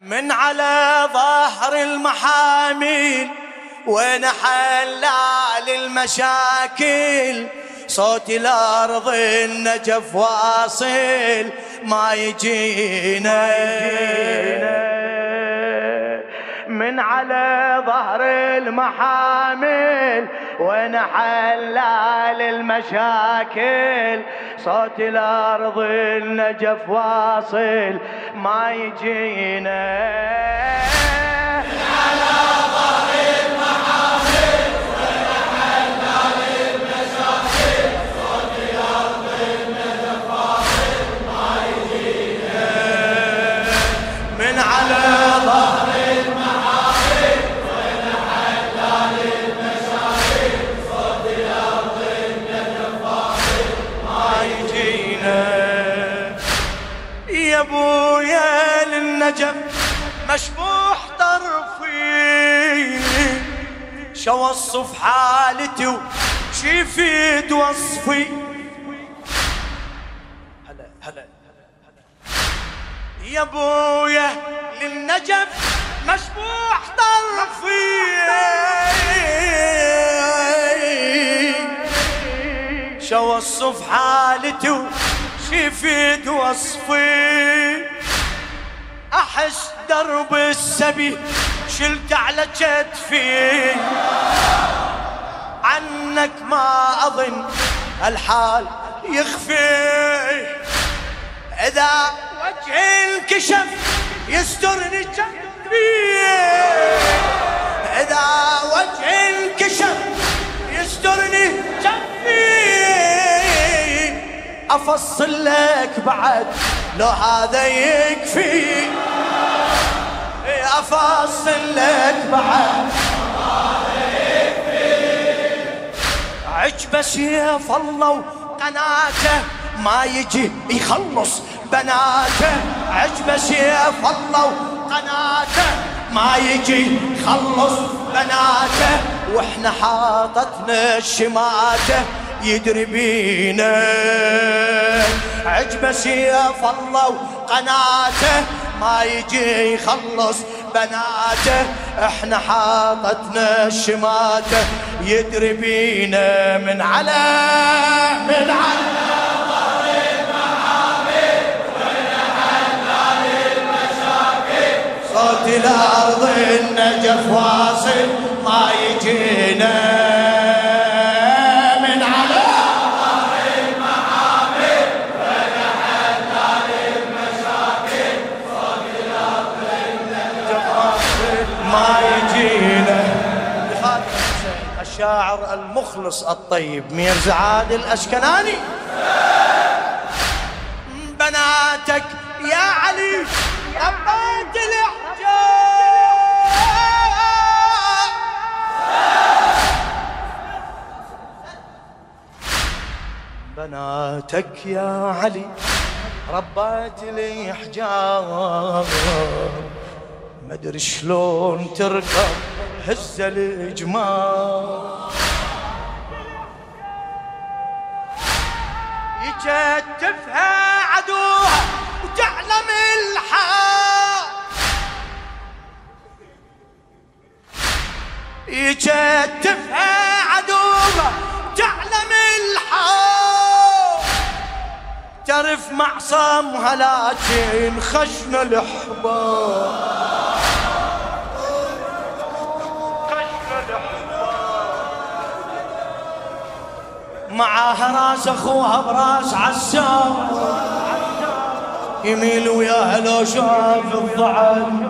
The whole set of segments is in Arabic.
من على ظهر المحامل وين حلال المشاكل صوت الأرض النجف واصل ما يجينا. من على ظهر المحامل وين حلال المشاكل صوت الأرض النجف واصل ما يجينا. يا ابويا للنجف مشبوح طرفي شو وصف حالتي وشفيت وصفي. أحس درب السبي شلت على كتفي عنك ما أظن الحال يخفي. إذا انكشف يسترني جنبي إذا وجهي انكشف يسترني جنبي أفصل لك بعد لو هذا يكفي. أفصل لك بعد عجبه سيف الله وقناته ما يجي يخلص. بناته عجبه سيف الله وقناته. ما يجي يخلص بناته وإحنا حاطتنا الشماته يدري بينا. عجبه سيف الله وقناته ما يجي يخلص بناته إحنا حاطتنا الشماته يدري بينا. من على من على. صوت الأرض النجف واصل ما يجينا الشاعر المخلص الطيب ميرزا عادل الأشكناني. بناتك يا علي ربات الاحجار بناتك يا علي ربات الاحجار ما أدري شلون تركب هز الجمال يكتفها عدوها وتعلم الحال. يكتفها تعرف معصمها لكن خشن الاحباب معاها راس اخوها براس عسام. يميل وياها لو شاف الضعن.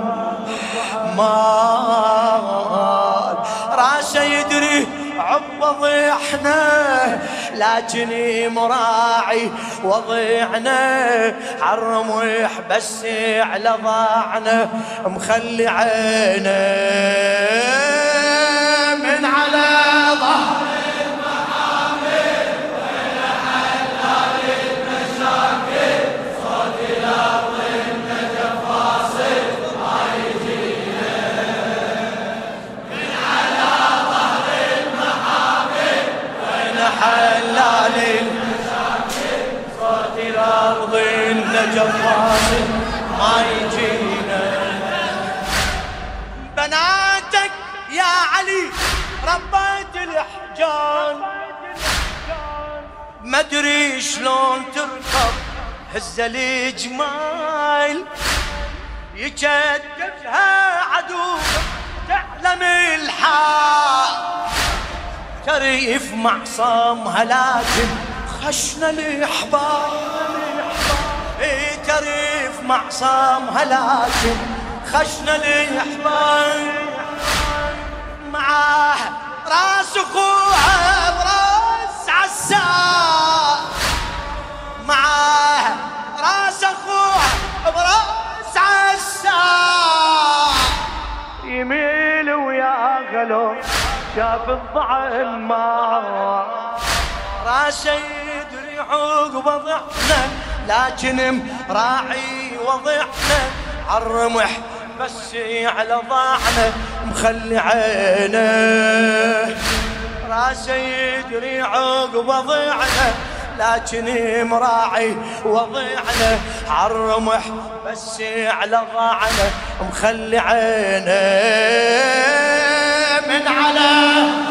مال راسه يدري عب ضيحنا لكني مراعي وضيعنا حرم ويحبس على ضاعنا مخلي عينه. جفاف ما يجينا بناتك يا علي ربيت الحجان ما أدري شلون تركب هز الجمال يشددها عدو تعلم الحال. شريف معصمها لكن خشنا الاحباب إيه. اي تريف معصمها لكن خشنا الاحباب معاه راس أخوها براس عسار معاه راس أخوها براس عسار يميل ويا غلو شاف الضعن ما راسه يدري عقب ضعنا لكن راعي وضعنا عالرمح بس على ضعنا مخلي عينه. راسه يدري عقب ضعنا لكن مراعي وضعنا عالرمح بس على ضعنا مخلي عينه. من على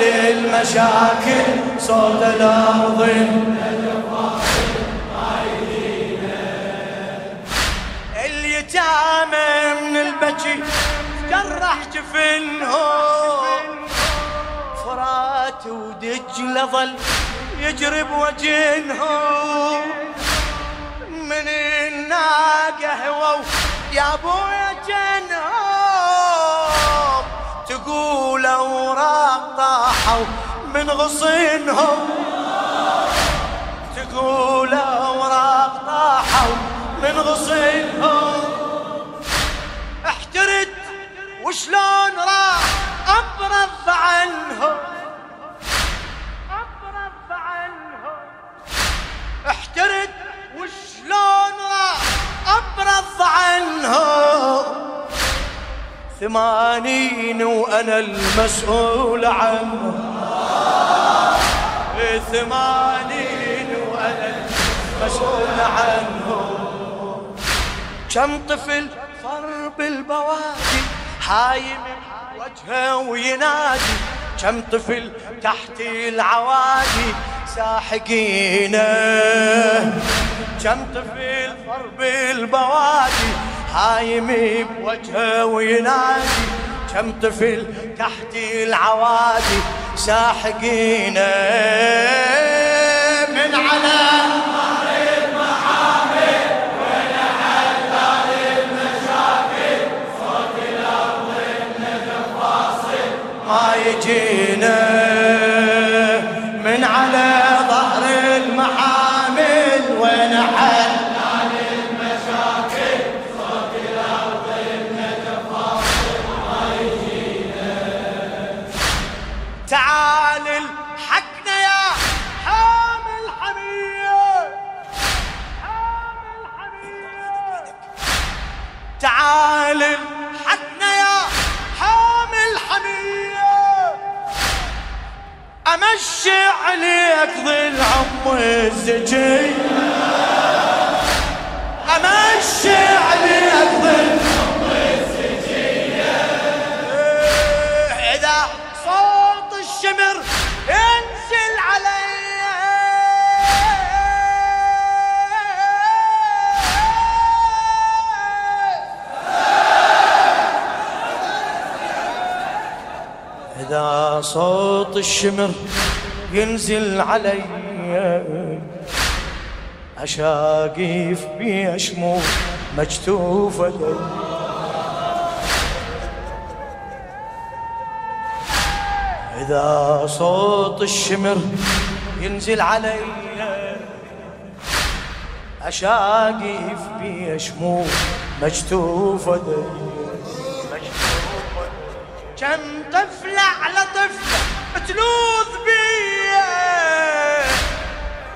للمشاكل صوت الأرض. اليتامى من البكي جرح جفنهم فرات ودجلة ظل يجري بوجههم من الناقة هووا يا أبويا جنهم تقول اوراق طاحوا من غصنهم. تقول اوراق طاحوا من غصنهم. ثمانين وأنا المسؤول عنه. ثمانين وأنا المسؤول عنه. كم طفل فر بالبوادي حايم وجهه وينادي. كم طفل تحت العوادي ساحقينه. كم طفل فر بالبوادي هايم بوجهه وينادي كم طفل تحت العوادي ساحقينه. من على ما يجينا. الزكي عليك ظل إذا صوت الشمر ينزل علي. إذا صوت الشمر ينزل علي. أشاقيف بي شموع مجتوفة إذا صوت الشمر ينزل علي أشاقيف بي شموع مجتوفة كم طفلة على طفلة تلوذ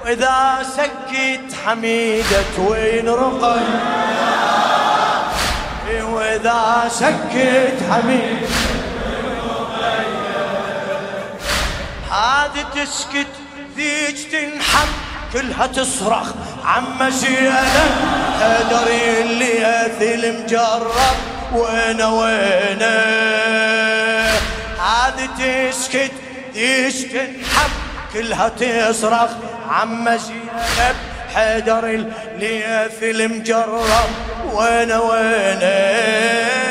وإذا سكت حميدة وين رقي وإذا سكت حميدة هذه تسكت ذيك تنحب كلها تصرخ. عم زينة هدري اللي اثل مجرب. وين وين؟ هذه تسكت ذيك تنحب كلها تصرخ عم زينب حيدر اللي المجرب وين وين؟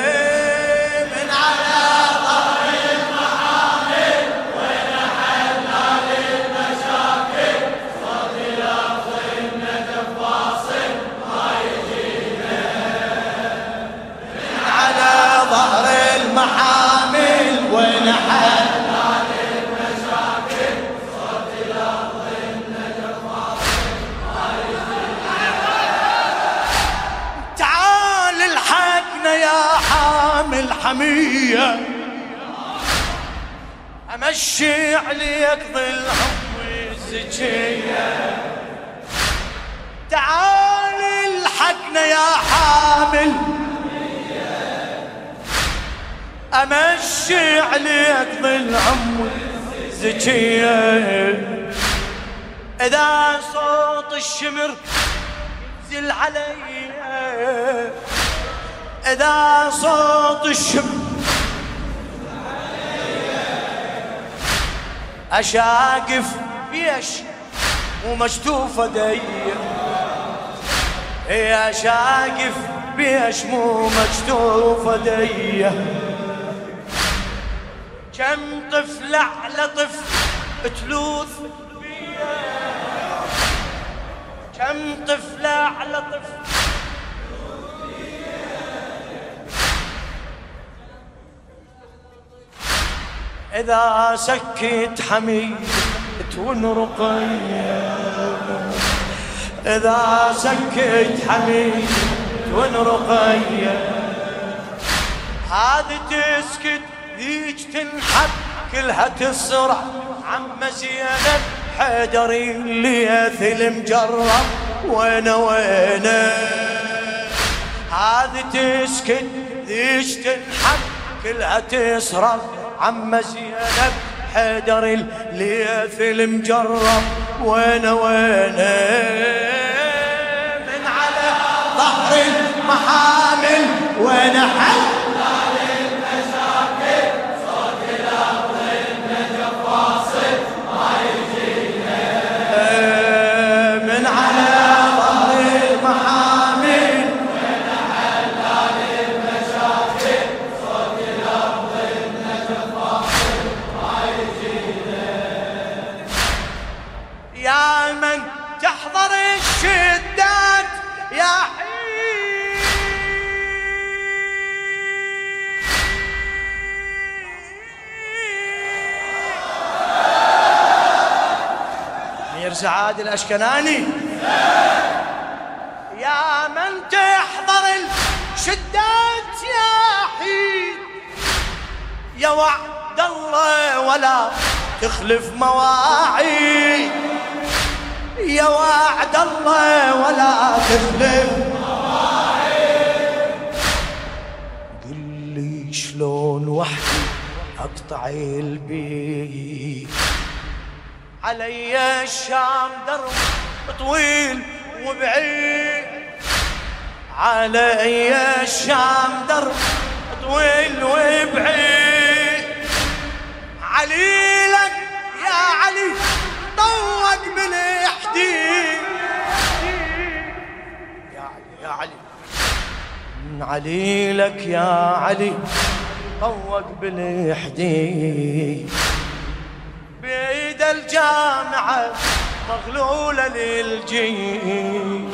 حمية. أمشي عليك ظلهم والزكية تعال الحقنا يا حامل. أمشي عليك ظلهم والزكية إذا صوت الشمر زل علي. إذا صوت الشم أشاقف بيش ومشتوفة دي يا شاقف بيش مو مكتوفة دي كم طفل على طفل تلوث كم طفل على طفل إذا سكت حميد ونرقية إذا سكت حميد ونرقية هذه تسكت ذيك تنحب كلها تسرع. عم زينب حيدري اللي يثل مجرب وين وين. هذه تسكت ذيك تنحب كلها تسرع. عم زينب حيدر الليث المجرب وين وين؟ من على ظهر المحامل وين حل؟ سعاد الأشكناني. يا من تحضر الشدات يا حيد يا وعد الله ولا تخلف مواعيد يا وعد الله ولا تخلف مواعيد قل لي شلون وحدي أقطع البيت. علي الشام درب طويل وبعيد. علي الشام درب طويل وبعيد. علي لك يا علي طوق بالحديد يا علي يا علي. علي لك يا علي طوق بالحديد الجامعة مغلولة للجيل.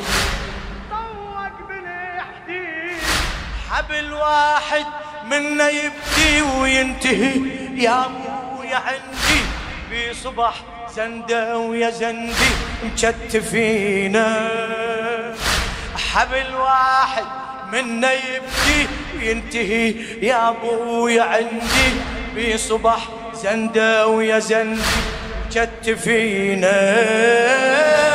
طوق بالحديد حبل واحد منا يبكي وينتهي. يا ابويا عندي بصبح زندة ويا زندي مكتفينا حبل واحد منا يبكي وينتهي. يا ابويا عندي بصبح زندة ويا زندي كتفينا من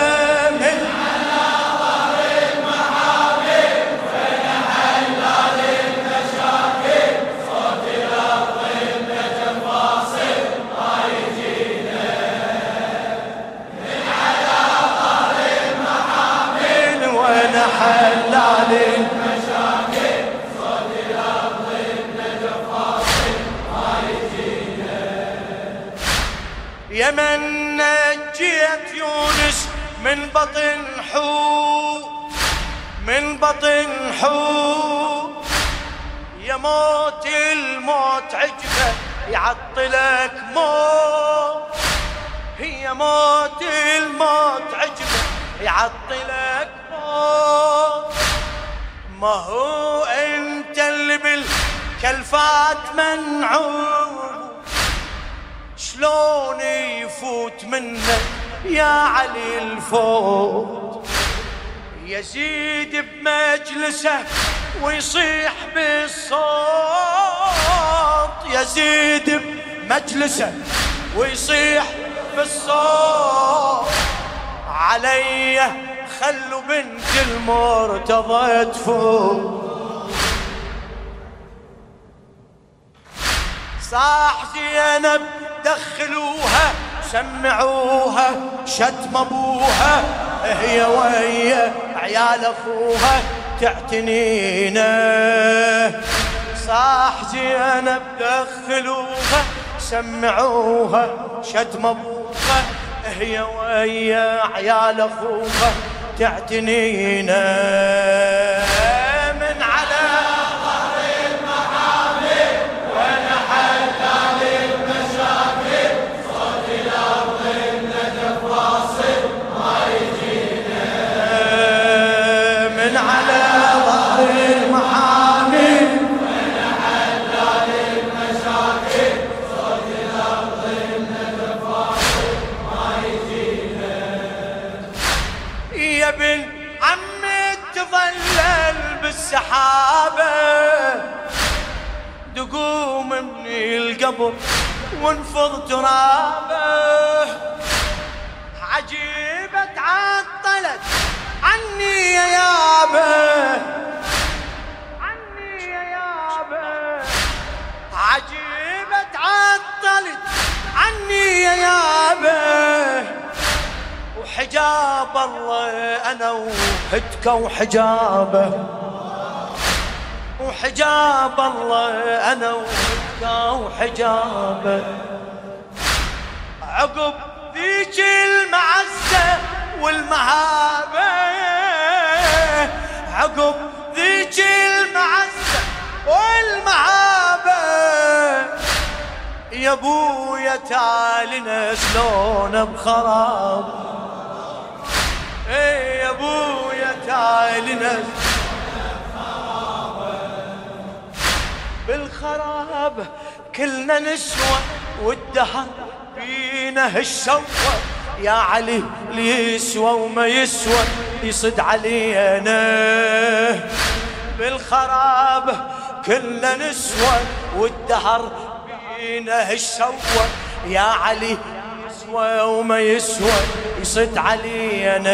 يعطلك موت. هي موت الموت عجبه يعطلك موت. ما هو أنت اللي بالكلفات منعوب شلون يفوت منك يا علي الفوت؟ يزيد بمجلسه ويصيح بالصوت. يزيد بمجلسه ويصيح بالصوت علي خلوا بنت المرتضى تفوت صاح زينب دخلوها سمعوها شتم أبوها. هي ويا عيال أخوها تعتنينا. صاح زينب دخلوها سمعوها شتم ابوها هي ويا عيال أخوها تعتنينا. وحجاب الله أنا وحدك وحجابه. وحجاب الله أنا وبكى وحجابه. عقب ذيك المعزة والمهابة. عقب ذيك المعزة والمهابة. يا أبويا تالنا شلون بخراب. ابويا تالنا بالخراب كلنا نسوى والدهر بينا هالشوة يا علي اللي يسوى وما يسوى يصد علينا. بالخراب كلنا نسوى والدهر بينا هالشوة يا علي يسوى وما يسوى يصد علينا.